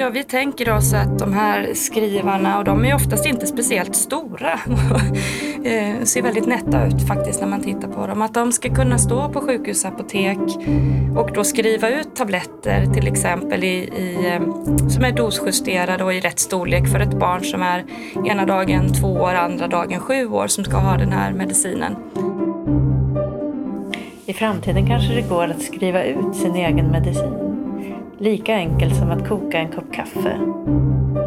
Ja, vi tänker oss att de här skrivarna, och de är oftast inte speciellt stora, eh, ser väldigt nätta ut faktiskt när man tittar på dem, att de ska kunna stå på sjukhusapotek och då skriva ut tabletter till exempel i, i, eh, som är dosjusterade och i rätt storlek för ett barn som är ena dagen två år, andra dagen sju år som ska ha den här medicinen. I framtiden kanske det går att skriva ut sin egen medicin lika enkelt som att koka en kopp kaffe.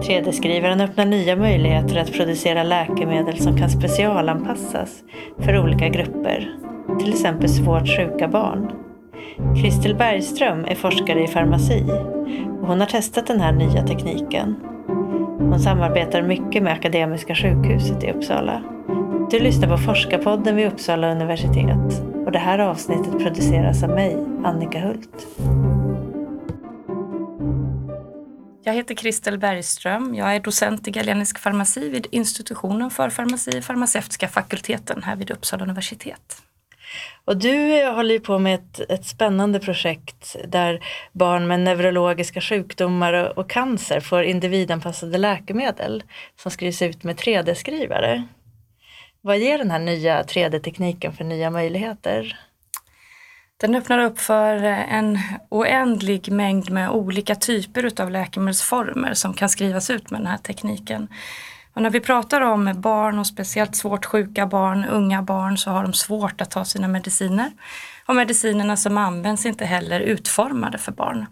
3D-skrivaren öppnar nya möjligheter att producera läkemedel som kan specialanpassas för olika grupper, till exempel svårt sjuka barn. Kristel Bergström är forskare i farmaci och hon har testat den här nya tekniken. Hon samarbetar mycket med Akademiska sjukhuset i Uppsala. Du lyssnar på Forskarpodden vid Uppsala universitet och det här avsnittet produceras av mig, Annika Hult. Jag heter Kristel Bergström. Jag är docent i galenisk farmaci vid institutionen för farmaci farmaceutiska fakulteten här vid Uppsala universitet. Och du eh, håller ju på med ett, ett spännande projekt där barn med neurologiska sjukdomar och, och cancer får individanpassade läkemedel som skrivs ut med 3D-skrivare. Vad ger den här nya 3D-tekniken för nya möjligheter? Den öppnar upp för eh, en oändlig mängd med olika typer av läkemedelsformer som kan skrivas ut med den här tekniken. Och när vi pratar om barn och speciellt svårt sjuka barn, unga barn, så har de svårt att ta sina mediciner. Och medicinerna som används är inte heller utformade för barn.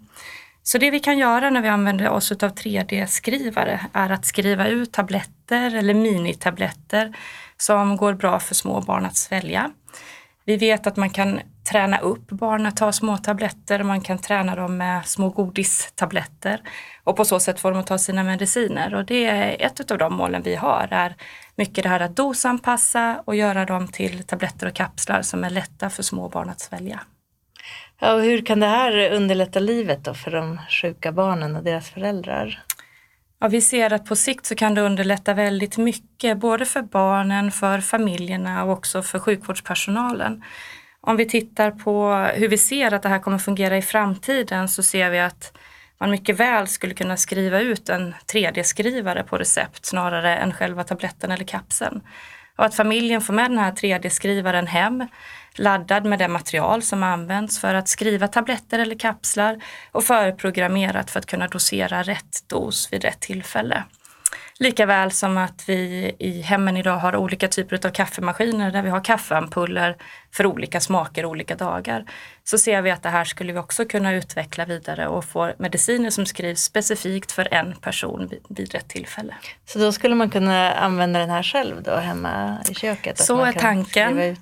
Så det vi kan göra när vi använder oss av 3D-skrivare är att skriva ut tabletter eller minitabletter som går bra för små barn att svälja. Vi vet att man kan träna upp barn att ta små tabletter, man kan träna dem med små godistabletter och på så sätt får de att ta sina mediciner. Och det är ett av de målen vi har, är mycket det här att dosanpassa och göra dem till tabletter och kapslar som är lätta för små barn att svälja. Ja, och hur kan det här underlätta livet då för de sjuka barnen och deras föräldrar? Ja, vi ser att på sikt så kan det underlätta väldigt mycket, både för barnen, för familjerna och också för sjukvårdspersonalen. Om vi tittar på hur vi ser att det här kommer fungera i framtiden så ser vi att man mycket väl skulle kunna skriva ut en 3D-skrivare på recept snarare än själva tabletten eller kapseln. Och att familjen får med den här 3D-skrivaren hem laddad med det material som används för att skriva tabletter eller kapslar och förprogrammerat för att kunna dosera rätt dos vid rätt tillfälle. Likaväl som att vi i hemmen idag har olika typer av kaffemaskiner där vi har kaffeampuller för olika smaker olika dagar. Så ser vi att det här skulle vi också kunna utveckla vidare och få mediciner som skrivs specifikt för en person vid, vid rätt tillfälle. Så då skulle man kunna använda den här själv då hemma i köket? Så är tanken.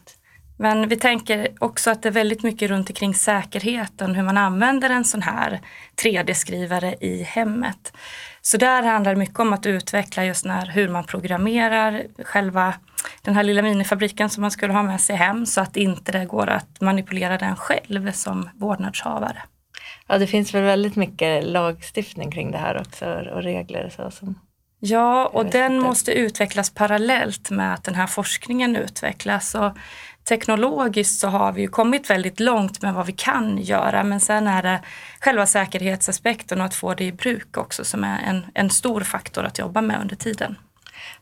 Men vi tänker också att det är väldigt mycket runt omkring säkerheten, hur man använder en sån här 3D-skrivare i hemmet. Så där handlar det mycket om att utveckla just när, hur man programmerar själva den här lilla minifabriken som man skulle ha med sig hem så att inte det går att manipulera den själv som vårdnadshavare. Ja, det finns väl väldigt mycket lagstiftning kring det här också och regler. Så som ja, och den måste utvecklas parallellt med att den här forskningen utvecklas. Och teknologiskt så har vi ju kommit väldigt långt med vad vi kan göra men sen är det själva säkerhetsaspekten och att få det i bruk också som är en, en stor faktor att jobba med under tiden.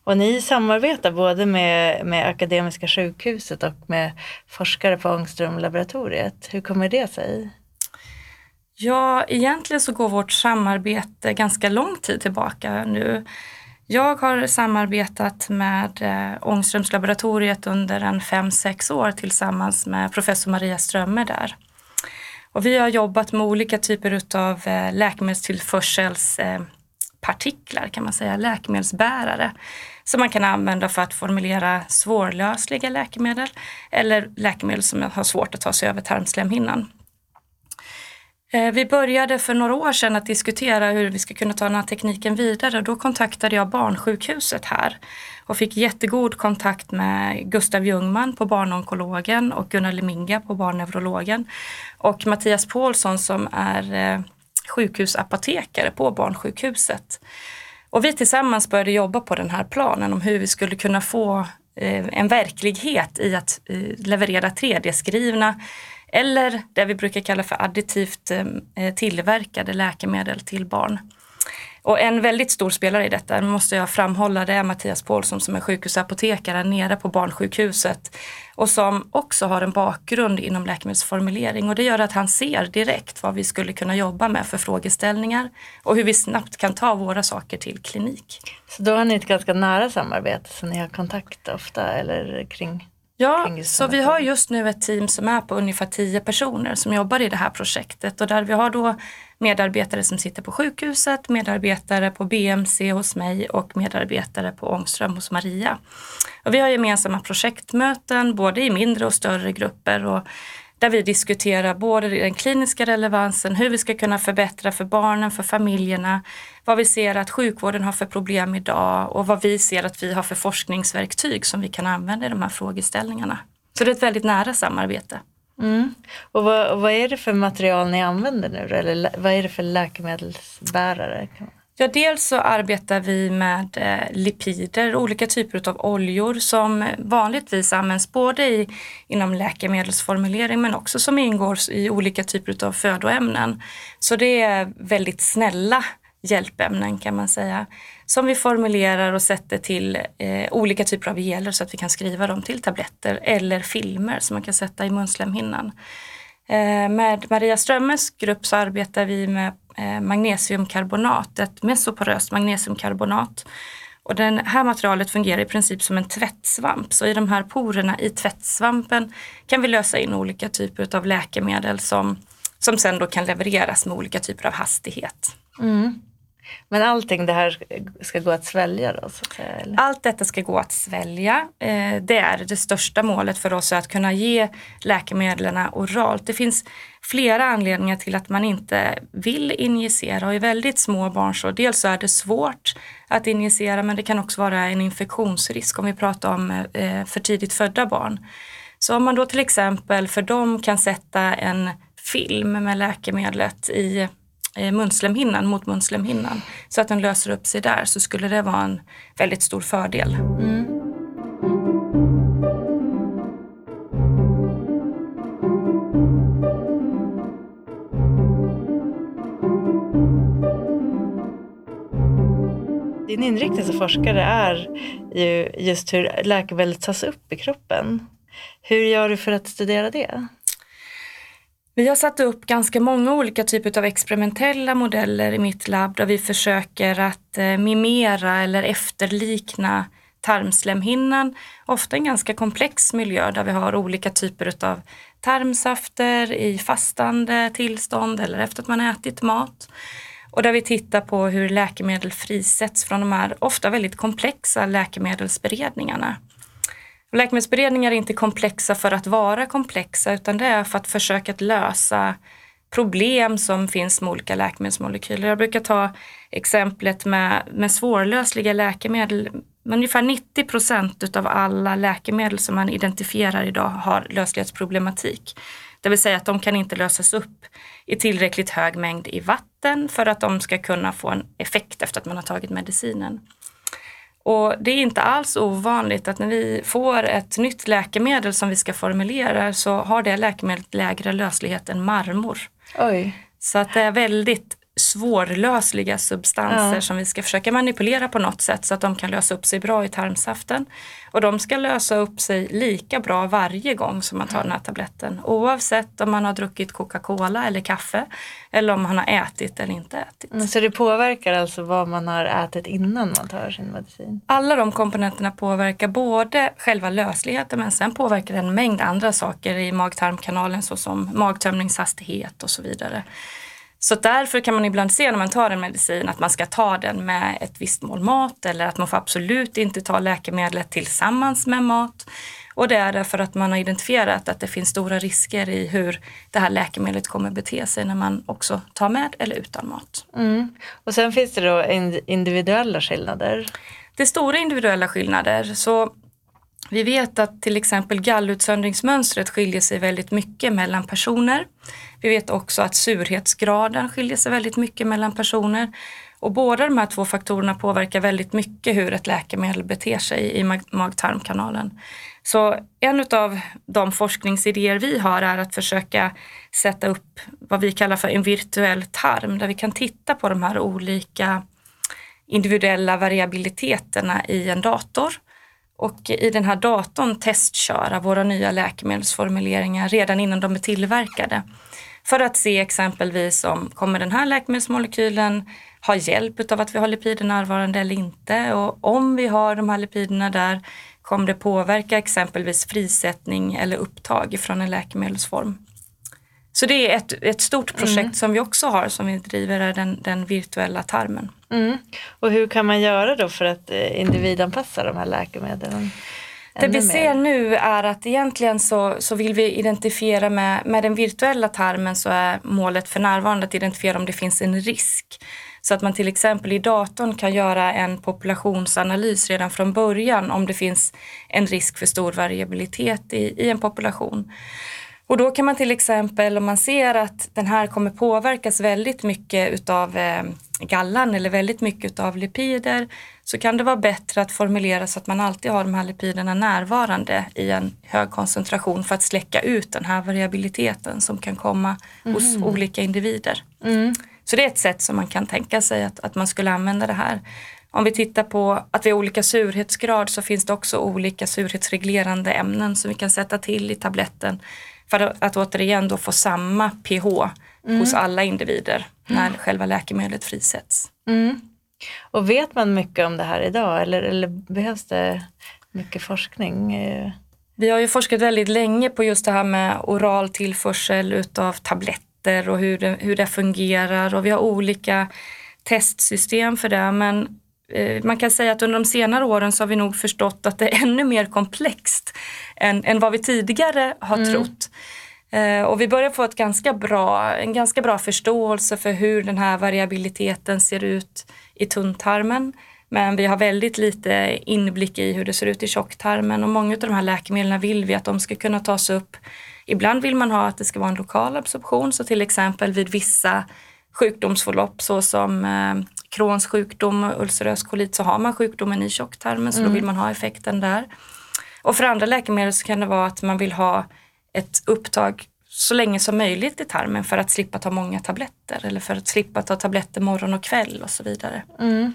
Och ni samarbetar både med, med Akademiska sjukhuset och med forskare på Ångströmlaboratoriet. Hur kommer det sig? Ja, egentligen så går vårt samarbete ganska lång tid tillbaka nu. Jag har samarbetat med eh, Ångströmslaboratoriet under en fem sex år tillsammans med professor Maria Strömmer där. Och vi har jobbat med olika typer av eh, läkemedelstillförselspartiklar kan man säga, läkemedelsbärare som man kan använda för att formulera svårlösliga läkemedel eller läkemedel som har svårt att ta sig över tarmslemhinnan. Eh, vi började för några år sedan att diskutera hur vi ska kunna ta den här tekniken vidare. Då kontaktade jag barnsjukhuset här och fick jättegod kontakt med Gustav Ljungman på barnonkologen och Gunnar Leminga på barnneurologen och Mattias Paulsson som är eh, sjukhusapotekare på barnsjukhuset. Och vi tillsammans började jobba på den här planen om hur vi skulle kunna få eh, en verklighet i att leverera 3D-skrivna eller det vi brukar kalla för additivt eh, eh, tillverkade läkemedel till barn. Och en väldigt stor spelare i detta, måste jag framhålla, det är Mattias Paulsson som är sjukhusapotekare nere på barnsjukhuset och som också har en bakgrund inom läkemedelsformulering och det gör att han ser direkt vad vi skulle kunna jobba med för frågeställningar och hur vi snabbt kan ta våra saker till klinik. Så då har ni ett ganska nära samarbete så ni har kontakt ofta eller kring Ja, så vi har just nu ett team som är på ungefär tio personer som jobbar i det här projektet. Och där vi har då medarbetare som sitter på sjukhuset, medarbetare på BMC hos mig och medarbetare på Ångström hos Maria. Och vi har gemensamma projektmöten både i mindre och större grupper. Och där vi diskuterar både den kliniska relevansen, hur vi ska kunna förbättra för barnen, för familjerna, vad vi ser att sjukvården har för problem idag och vad vi ser att vi har för forskningsverktyg som vi kan använda i de här frågeställningarna. Så det är ett väldigt nära samarbete. Mm. Och vad, vad, är det för material ni använder nu Eller vad är det för läkemedelsbärare? Ja, dels så arbetar vi med eh, lipider, olika typer av oljor som vanligtvis används både i, inom läkemedelsformulering men också som ingår i olika typer av födoämnen. Så det är väldigt snälla hjälpämnen kan man säga som vi formulerar och sätter till eh, olika typer av geler så att vi kan skriva dem till tabletter eller filmer som man kan sätta i munslemhinnan. Eh, med Maria Strömmes grupp så arbetar vi med eh, magnesiumkarbonat, ett mesoporöst magnesiumkarbonat. Och det här materialet fungerar i princip som en tvättsvamp. Så i de här porerna i tvättsvampen kan vi lösa in olika typer av läkemedel som, som sen då kan levereras med olika typer av hastighet. Mm. Men allting det här ska gå att svälja då? Så att säga, eller? Allt detta ska gå att svälja. Eh, det är det största målet för oss att kunna ge läkemedlen oralt. Det finns flera anledningar till att man inte vill injicera och i väldigt små barn så dels så är det svårt att injicera men det kan också vara en infektionsrisk om vi pratar om eh, för tidigt födda barn. Så om man då till exempel för dem kan sätta en film med läkemedlet i Eh, munslemhinnan mot munslemhinnan så att den löser upp sig där så skulle det vara en väldigt stor fördel. Mm. Din inriktning som forskare är ju just hur läkemedel tas upp i kroppen. Hur gör du för att studera det? Vi har satt upp ganska många olika typer av experimentella modeller i mitt labb där vi försöker att eh, mimera eller efterlikna tarmslemhinnan. Ofta en ganska komplex miljö där vi har olika typer av tarmsafter i fastande tillstånd eller efter att man ätit mat. Och där vi tittar på hur läkemedel frisätts från de här ofta väldigt komplexa läkemedelsberedningarna. Läkemedelsberedningar är inte komplexa för att vara komplexa utan det är för att försöka att lösa problem som finns med olika läkemedelsmolekyler. Jag brukar ta exemplet med, med svårlösliga läkemedel. Ungefär 90 procent av alla läkemedel som man identifierar idag har löslighetsproblematik. Det vill säga att de kan inte lösas upp i tillräckligt hög mängd i vatten för att de ska kunna få en effekt efter att man har tagit medicinen. Och det är inte alls ovanligt att när vi får ett nytt läkemedel som vi ska formulera så har det läkemedlet lägre löslighet än marmor. Oj. Så att det är väldigt svårlösliga substanser ja. som vi ska försöka manipulera på något sätt så att de kan lösa upp sig bra i tarmsaften. Och de ska lösa upp sig lika bra varje gång som man tar den här tabletten oavsett om man har druckit Coca-Cola eller kaffe eller om man har ätit eller inte ätit. Mm, så det påverkar alltså vad man har ätit innan man tar sin medicin? Alla de komponenterna påverkar både själva lösligheten men sen påverkar det en mängd andra saker i mag-tarmkanalen såsom magtömningshastighet och så vidare. Så därför kan man ibland se när man tar en medicin att man ska ta den med ett visst mål mat eller att man får absolut inte ta läkemedlet tillsammans med mat. Och det är därför att man har identifierat att det finns stora risker i hur det här läkemedlet kommer bete sig när man också tar med eller utan mat. Mm. Och sen finns det då individuella skillnader? Det är stora individuella skillnader. Så vi vet att till exempel gallutsöndringsmönstret skiljer sig väldigt mycket mellan personer. Vi vet också att surhetsgraden skiljer sig väldigt mycket mellan personer. Och båda de här två faktorerna påverkar väldigt mycket hur ett läkemedel beter sig i mag-tarmkanalen. Så en av de forskningsidéer vi har är att försöka sätta upp vad vi kallar för en virtuell tarm där vi kan titta på de här olika individuella variabiliteterna i en dator och i den här datorn testköra våra nya läkemedelsformuleringar redan innan de är tillverkade. För att se exempelvis om kommer den här läkemedelsmolekylen ha hjälp av att vi har lipider närvarande eller inte och om vi har de här lipiderna där kommer det påverka exempelvis frisättning eller upptag från en läkemedelsform. Så det är ett, ett stort projekt mm. som vi också har som vi driver, är den, den virtuella tarmen. Mm. Och hur kan man göra då för att eh, individanpassa de här läkemedlen? Det vi ser nu är att egentligen så, så vill vi identifiera med, med den virtuella tarmen så är målet för närvarande att identifiera om det finns en risk. Så att man till exempel i datorn kan göra en populationsanalys redan från början om det finns en risk för stor variabilitet i, i en population. Och då kan man till exempel om man ser att den här kommer påverkas väldigt mycket utav eh, gallan eller väldigt mycket utav lipider så kan det vara bättre att formulera så att man alltid har de här lipiderna närvarande i en hög koncentration för att släcka ut den här variabiliteten som kan komma mm. hos olika individer. Mm. Så det är ett sätt som man kan tänka sig att, att man skulle använda det här. Om vi tittar på att vi har olika surhetsgrad så finns det också olika surhetsreglerande ämnen som vi kan sätta till i tabletten för att, återigen då få samma pH mm. hos alla individer när mm. själva läkemedlet frisätts. Mm. Och vet man mycket om det här idag eller, eller behövs det mycket forskning? Vi har ju forskat väldigt länge på just det här med oral tillförsel utav tabletter och hur det, hur det fungerar och vi har olika testsystem för det men man kan säga att under de senare åren så har vi nog förstått att det är ännu mer komplext än, än vad vi tidigare har mm. trott. Eh, och vi börjar få ett ganska bra, en ganska bra förståelse för hur den här variabiliteten ser ut i tunntarmen. Men vi har väldigt lite inblick i hur det ser ut i tjocktarmen och många av de här läkemedlen vill vi att de ska kunna tas upp. Ibland vill man ha att det ska vara en lokal absorption, så till exempel vid vissa sjukdomsförlopp såsom eh, Crohns sjukdom och ulcerös kolit så har man sjukdomen i tjocktarmen så mm. då vill man ha effekten där. Och för andra läkemedel så kan det vara att man vill ha ett upptag så länge som möjligt i tarmen för att slippa ta många tabletter eller för att slippa ta tabletter morgon och kväll och så vidare. Mm.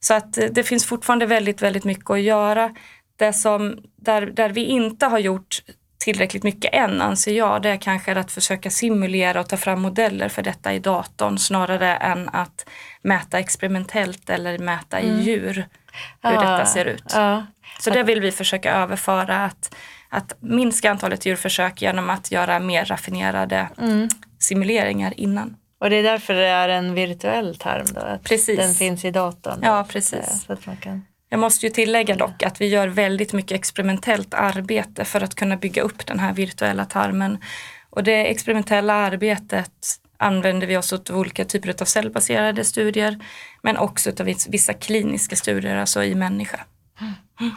Så att eh, det finns fortfarande väldigt, väldigt mycket att göra. Det som, där, där vi inte har gjort tillräckligt mycket än anser jag, det är kanske att försöka simulera och ta fram modeller för detta i datorn snarare än att mäta experimentellt eller mäta i mm. djur hur ja, detta ser ut. Ja. Så det vill vi försöka överföra, att, att minska antalet djurförsök genom att göra mer raffinerade mm. simuleringar innan. Och det är därför det är en virtuell term då? Att precis. Den finns i datorn? Ja, precis. Så att man kan... Jag måste ju tillägga dock att vi gör väldigt mycket experimentellt arbete för att kunna bygga upp den här virtuella tarmen. Och det experimentella arbetet använder vi oss av olika typer av cellbaserade studier men också av vissa kliniska studier, alltså i människa. Mm.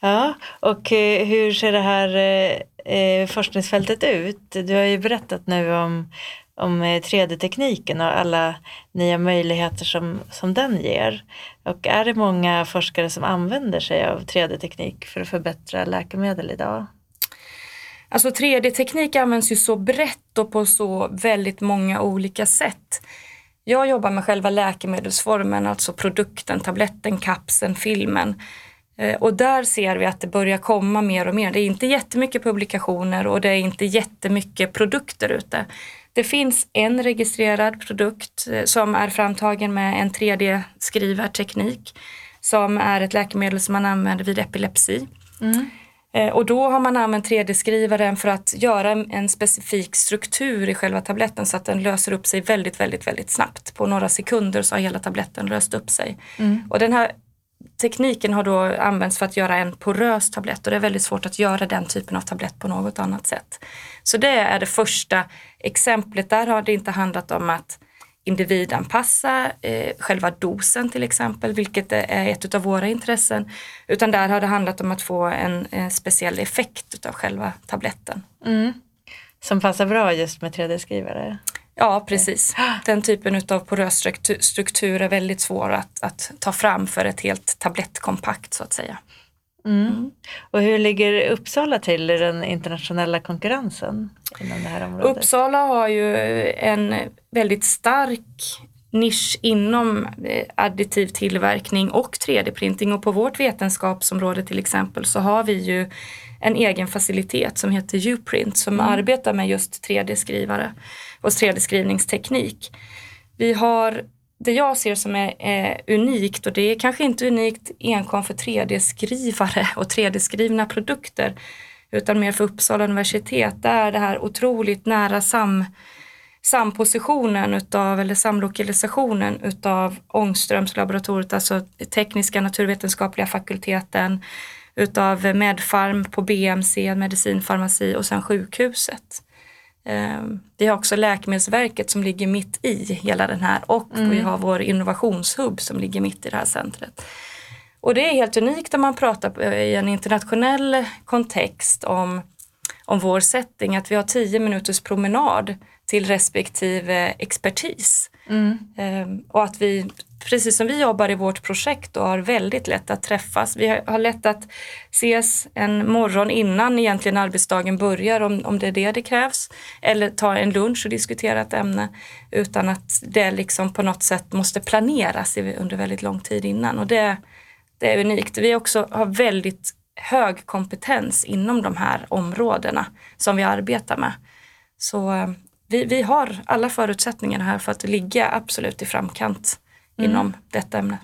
Ja, och eh, hur ser det här eh, eh, forskningsfältet ut? Du har ju berättat nu om, om eh, 3D-tekniken och alla nya möjligheter som, som den ger. Och är det många forskare som använder sig av 3D-teknik för att förbättra läkemedel idag? Alltså 3D-teknik används ju så brett och på så väldigt många olika sätt. Jag jobbar med själva läkemedelsformen, alltså produkten, tabletten, kapseln, filmen. Eh, och där ser vi att det börjar komma mer och mer. Det är inte jättemycket publikationer och det är inte jättemycket produkter ute. Det finns en registrerad produkt eh, som är framtagen med en 3D-skrivarteknik som är ett läkemedel som man använder vid epilepsi. Mm. Eh, och då har man använt 3D-skrivaren för att göra en specifik struktur i själva tabletten så att den löser upp sig väldigt, väldigt, väldigt snabbt. På några sekunder så har hela tabletten löst upp sig. Mm. Och den här tekniken har då använts för att göra en porös tablett och det är väldigt svårt att göra den typen av tablett på något annat sätt. Så det är det första exemplet. Där har det inte handlat om att individanpassa eh, själva dosen till exempel, vilket är ett av våra intressen. Utan där har det handlat om att få en, en speciell effekt av själva tabletten. Mm. Som passar bra just med 3D-skrivare? Ja, precis. Den typen av porös struktur är väldigt svår att, att ta fram för ett helt tablettkompakt så att säga. Mm. Mm. Och hur ligger Uppsala till i den internationella konkurrensen inom det här området? Uppsala har ju en väldigt stark nisch inom eh, additiv tillverkning och 3D-printing och på vårt vetenskapsområde till exempel så har vi ju en egen facilitet som heter Uprint som mm. arbetar med just 3D-skrivare och 3D-skrivningsteknik. Vi har det jag ser som är, är, unikt och det är kanske inte unikt enkom för 3D-skrivare och 3D-skrivna produkter utan mer för Uppsala universitet. Det är det här otroligt nära sam, sampositionen utav, eller samlokalisationen utav Ångströmslaboratoriet, alltså tekniska naturvetenskapliga fakulteten, utav Medfarm på BMC, medicinfarmaci och sen sjukhuset. Ehm, vi har också Läkemedelsverket som ligger mitt i hela den här och mm. vi har vår innovationshubb som ligger mitt i det här centret. Och det är helt unikt om man pratar i en internationell kontext om, om vår setting, att vi har tio minuters promenad till respektive expertis. Mm. Ehm, och att vi, precis som vi jobbar i vårt projekt, och har väldigt lätt att träffas. Vi har, lätt att ses en morgon innan egentligen arbetsdagen börjar om, om det är det det krävs. Eller ta en lunch och diskutera ett ämne utan att det liksom på något sätt måste planeras under väldigt lång tid innan. Och det, det är unikt. Vi också har väldigt hög kompetens inom de här områdena som vi arbetar med. Så ehm, vi, vi har alla förutsättningar här för att ligga absolut i framkant mm. inom detta ämne.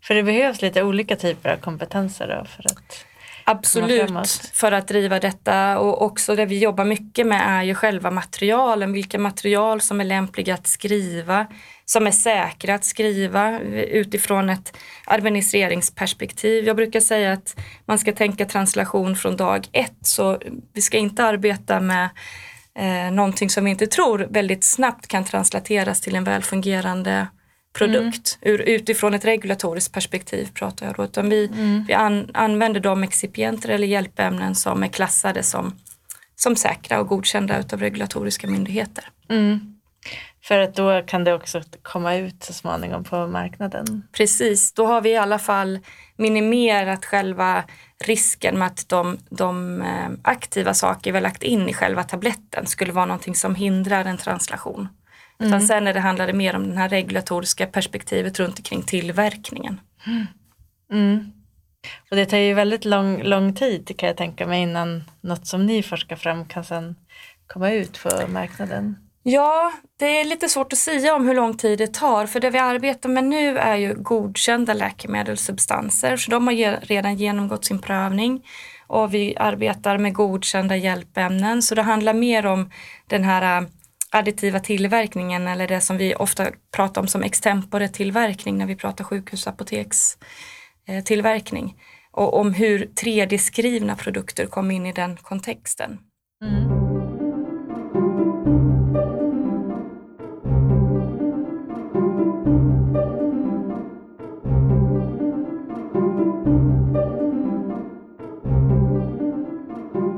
För det behövs lite olika typer av kompetenser då för att Absolut, för att driva detta. Och också det vi jobbar mycket med är ju själva materialen, vilka material som är lämpliga att skriva, som är säkra att skriva utifrån ett administreringsperspektiv. Jag brukar säga att man ska tänka translation från dag ett, så vi ska inte arbeta med eh, någonting som vi inte tror väldigt snabbt kan translateras till en välfungerande produkt. Mm. Ur, utifrån ett regulatoriskt perspektiv pratar jag då. Utan vi, mm. vi an, använder de excipienter eller hjälpämnen som är klassade som, som säkra och godkända utav regulatoriska myndigheter. Mm. För att då kan det också komma ut så småningom på marknaden. Precis, då har vi i alla fall minimerat själva risken med att de, de eh, aktiva saker vi har lagt in i själva tabletten skulle vara någonting som hindrar en translation. Mm. Utan sen när det handlade mer om det här regulatoriska perspektivet runt omkring tillverkningen. Mm. Mm. Och det tar ju väldigt lång, lång tid kan jag tänka mig innan något som ni forskar fram kan sen komma ut på marknaden. Ja, det är lite svårt att säga om hur lång tid det tar för det vi arbetar med nu är ju godkända läkemedelssubstanser så de har redan genomgått sin prövning och vi arbetar med godkända hjälpämnen så det handlar mer om den här äh, additiva tillverkningen eller det som vi ofta pratar om som extempore tillverkning när vi pratar sjukhusapotekstillverkning äh, och om hur 3D-skrivna produkter kom in i den kontexten. Mm.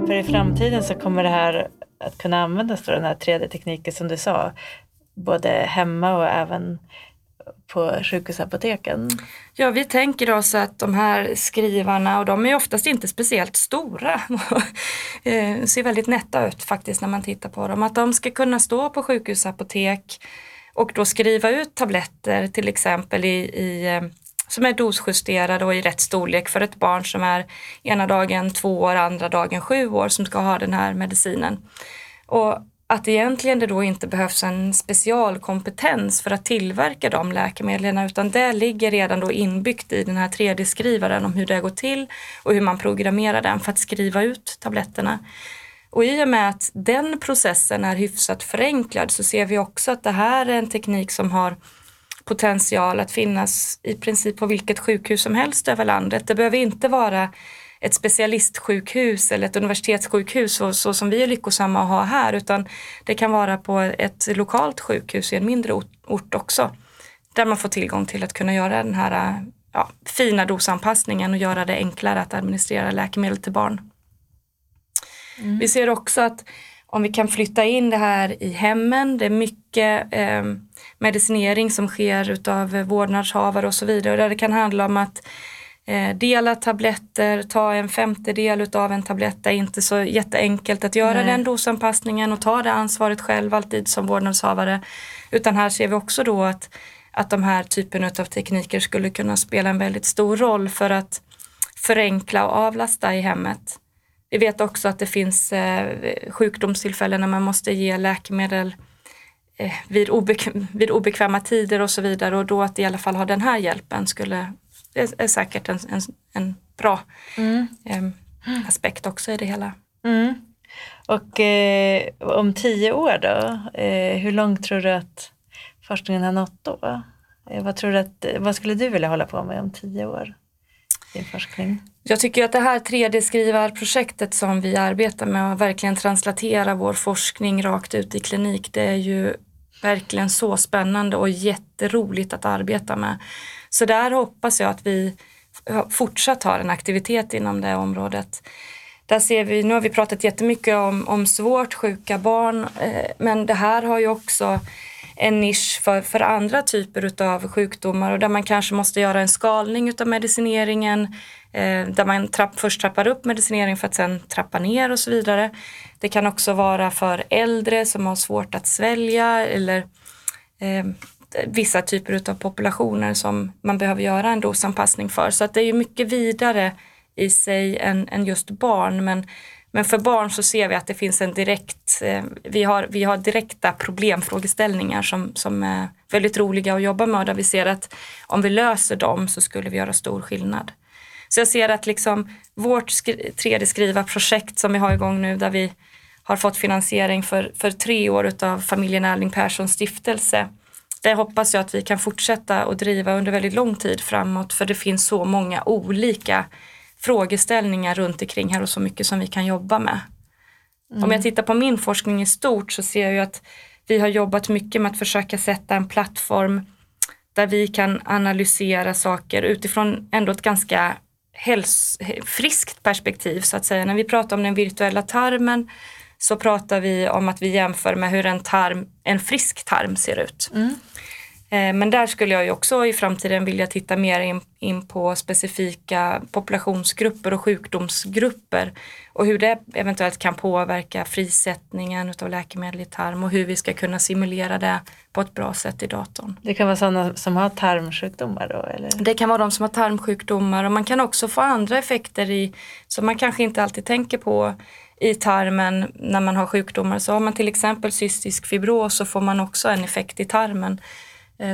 För i framtiden så kommer det här att kunna använda sig av den här 3D-tekniken som du sa, både hemma och även på sjukhusapoteken? Ja, vi tänker oss att de här skrivarna, och de är oftast inte speciellt stora, eh, ser väldigt nätta ut faktiskt när man tittar på dem, att de ska kunna stå på sjukhusapotek och då skriva ut tabletter till exempel i, i eh, som är dosjusterade och i rätt storlek för ett barn som är ena dagen två år, andra dagen sju år som ska ha den här medicinen. Och att egentligen det då inte behövs en specialkompetens för att tillverka de läkemedlen utan det ligger redan då inbyggt i den här 3D-skrivaren om hur det går till och hur man programmerar den för att skriva ut tabletterna. Och i och med att den processen är hyfsat förenklad så ser vi också att det här är en teknik som har potential att finnas i princip på vilket sjukhus som helst över landet. Det behöver inte vara ett specialistsjukhus eller ett universitetssjukhus så, så, som vi är lyckosamma att ha här utan det kan vara på ett lokalt sjukhus i en mindre ort också där man får tillgång till att kunna göra den här ja, fina dosanpassningen och göra det enklare att administrera läkemedel till barn. Mm. Vi ser också att om vi kan flytta in det här i hemmen, det är mycket eh, medicinering som sker utav vårdnadshavare och så vidare. Där det kan handla om att eh, dela tabletter, ta en femtedel utav en tablett. Det är inte så jätteenkelt att göra Nej. den dosanpassningen och ta det ansvaret själv alltid som vårdnadshavare. Utan här ser vi också då att att de här typen av tekniker skulle kunna spela en väldigt stor roll för att förenkla och avlasta i hemmet. Vi vet också att det finns eh, sjukdomstillfällen när man måste ge läkemedel eh, vid, obekväm, vid obekväma tider och så vidare och då att i alla fall ha den här hjälpen skulle, är, är säkert en, en, en bra mm. eh, aspekt också i det hela. Mm. Och eh, om tio år då, eh, hur långt tror du att forskningen har nått då? Eh, vad, tror du att, vad skulle du vilja hålla på med om tio år i forskning? Jag tycker att det här 3D-skrivarprojektet som vi arbetar med att verkligen translatera vår forskning rakt ut i klinik, det är ju verkligen så spännande och jätteroligt att arbeta med. Så där hoppas jag att vi fortsatt har en aktivitet inom det området. Där ser vi, nu har vi pratat jättemycket om, om svårt sjuka barn, eh, men det här har ju också en nisch för, för andra typer av sjukdomar och där man kanske måste göra en skalning utav medicineringen, eh, där man trapp, först trappar upp medicinering för att sen trappa ner och så vidare. Det kan också vara för äldre som har svårt att svälja eller eh, vissa typer av populationer som man behöver göra en dosanpassning för. Så att det är mycket vidare i sig än, än just barn. Men, men för barn så ser vi att det finns en direkt, eh, vi, har, vi har direkta problemfrågeställningar som, som är väldigt roliga att jobba med där vi ser att om vi löser dem så skulle vi göra stor skillnad. Så jag ser att liksom vårt 3D-skriva-projekt som vi har igång nu där vi har fått finansiering för, för tre år av familjen Erling Perssons stiftelse. Det hoppas jag att vi kan fortsätta att driva under väldigt lång tid framåt för det finns så många olika frågeställningar runt omkring här och så mycket som vi kan jobba med. Mm. Om jag tittar på min forskning i stort så ser jag ju att vi har jobbat mycket med att försöka sätta en plattform där vi kan analysera saker utifrån ändå ett ganska häls friskt perspektiv så att säga. När vi pratar om den virtuella tarmen så pratar vi om att vi jämför med hur en, tarm, en frisk tarm ser ut. Mm. Eh, men där skulle jag ju också i framtiden vilja titta mer in, in, på specifika populationsgrupper och sjukdomsgrupper och hur det eventuellt kan påverka frisättningen av läkemedel i tarm och hur vi ska kunna simulera det på ett bra sätt i datorn. Det kan vara sådana som har tarmsjukdomar då? Eller? Det kan vara de som har tarmsjukdomar och man kan också få andra effekter i, som man kanske inte alltid tänker på i tarmen när man har sjukdomar. Så har man till exempel cystisk fibros så får man också en effekt i tarmen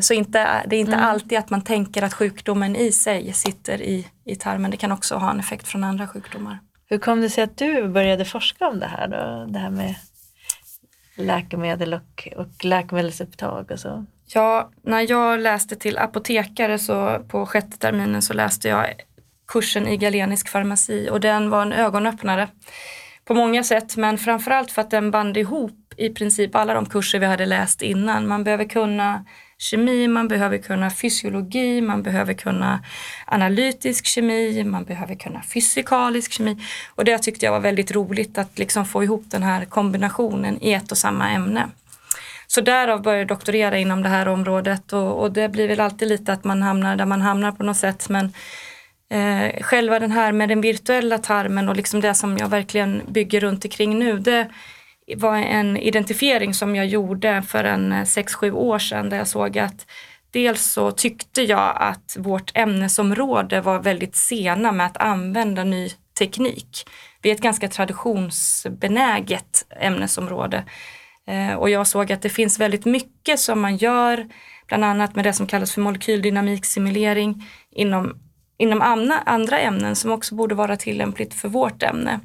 så inte, det är inte mm. alltid att man tänker att sjukdomen i sig sitter i, i tarmen. Det kan också ha en effekt från andra sjukdomar. Hur kom det sig att du började forska om det här då? Det här med läkemedel och, och läkemedelsupptag och så? Ja, när jag läste till apotekare så på sjätte terminen så läste jag kursen i galenisk farmaci och den var en ögonöppnare på många sätt men framförallt för att den band ihop i princip alla de kurser vi hade läst innan. Man behöver kunna kemi, man behöver kunna fysiologi, man behöver kunna analytisk kemi, man behöver kunna fysikalisk kemi. Och det tyckte jag var väldigt roligt att liksom få ihop den här kombinationen i ett och samma ämne. Så därav började jag doktorera inom det här området och, och, det blir väl alltid lite att man hamnar där man hamnar på något sätt. Men eh, själva den här med den virtuella tarmen och liksom det som jag verkligen bygger runt omkring nu, det var en identifiering som jag gjorde för en eh, 6-7 år sedan där jag såg att dels så tyckte jag att vårt ämnesområde var väldigt sena med att använda ny teknik. Vi är ett ganska traditionsbenäget ämnesområde eh, och jag såg att det finns väldigt mycket som man gör, bland annat med det som kallas för molekyldynamiksimulering inom, inom andra ämnen som också borde vara tillämpligt för vårt ämne.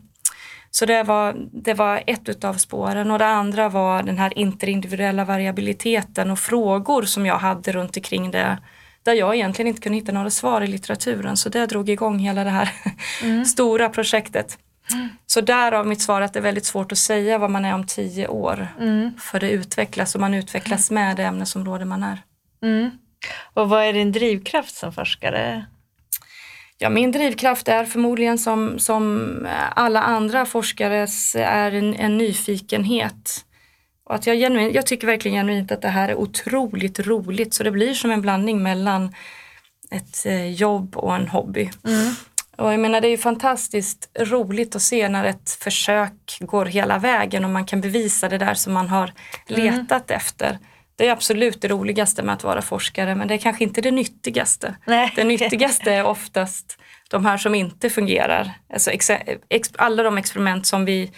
Så det var, det var ett utav spåren och det andra var den här interindividuella variabiliteten och frågor som jag hade runt omkring det där jag egentligen inte kunde hitta några svar i litteraturen så det drog igång hela det här mm. stora projektet. Mm. Så därav mitt svar att det är väldigt svårt att säga vad man är om tio år. Mm. För det utvecklas och man utvecklas med det ämnesområde man är. Mm. Och vad är din drivkraft som forskare? Ja, min drivkraft är förmodligen som, som alla andra forskares är en, en nyfikenhet. Och att jag, genuin, jag tycker verkligen genuint att det här är otroligt roligt så det blir som en blandning mellan ett eh, jobb och en hobby. Mm. Och jag menar det är ju fantastiskt roligt att se när ett försök går hela vägen och man kan bevisa det där som man har mm. letat mm. efter. Det är absolut det roligaste med att vara forskare men det är kanske inte det nyttigaste. Nej. Det nyttigaste är oftast de här som inte fungerar. Alltså alla de experiment som vi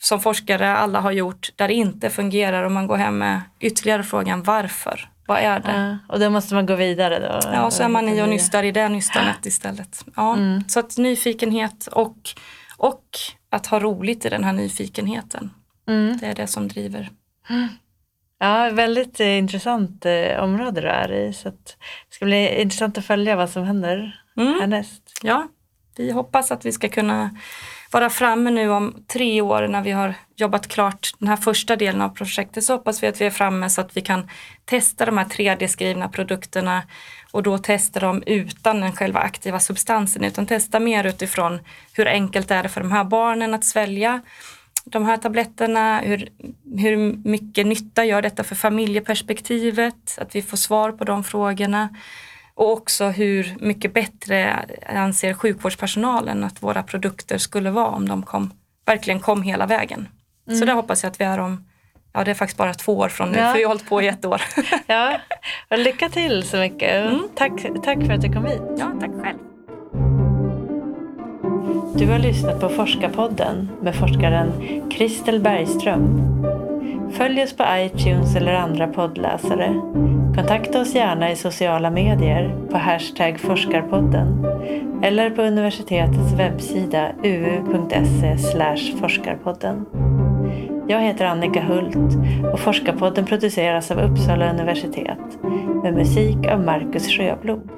som forskare alla har gjort där det inte fungerar och man går hem med ytterligare frågan varför? Vad är det? Ja, och då måste man gå vidare då? Ja, så är man i och nystar i det nystanet istället. Ja, mm. Så att nyfikenhet och, och att ha roligt i den här nyfikenheten. Mm. Det är det som driver. Ja, väldigt eh, intressant eh, område du är i. Så det ska bli intressant att följa vad som händer mm. härnäst. Ja, vi hoppas att vi ska kunna vara framme nu om tre år när vi har jobbat klart den här första delen av projektet så hoppas vi att vi är framme så att vi kan testa de här 3D-skrivna produkterna och då testa dem utan den själva aktiva substansen utan testa mer utifrån hur enkelt är det för de här barnen att svälja de här tabletterna, hur, hur mycket nytta gör detta för familjeperspektivet, att vi får svar på de frågorna. Och också hur mycket bättre anser sjukvårdspersonalen att våra produkter skulle vara om de kom, verkligen kom hela vägen. Mm. Så det hoppas jag att vi är om, ja det är faktiskt bara två år från nu, ja. för vi har hållit på i ett år. ja, och lycka till så mycket. Mm. Tack, tack för att du kom hit. Ja, tack själv. Du har lyssnat på Forskarpodden med forskaren Kristel Bergström. Följ oss på iTunes eller andra poddläsare. Kontakta oss gärna i sociala medier på hashtag forskarpodden eller på universitetets webbsida uu.se forskarpodden. Jag heter Annika Hult och Forskarpodden produceras av Uppsala universitet med musik av Marcus Sjöblom.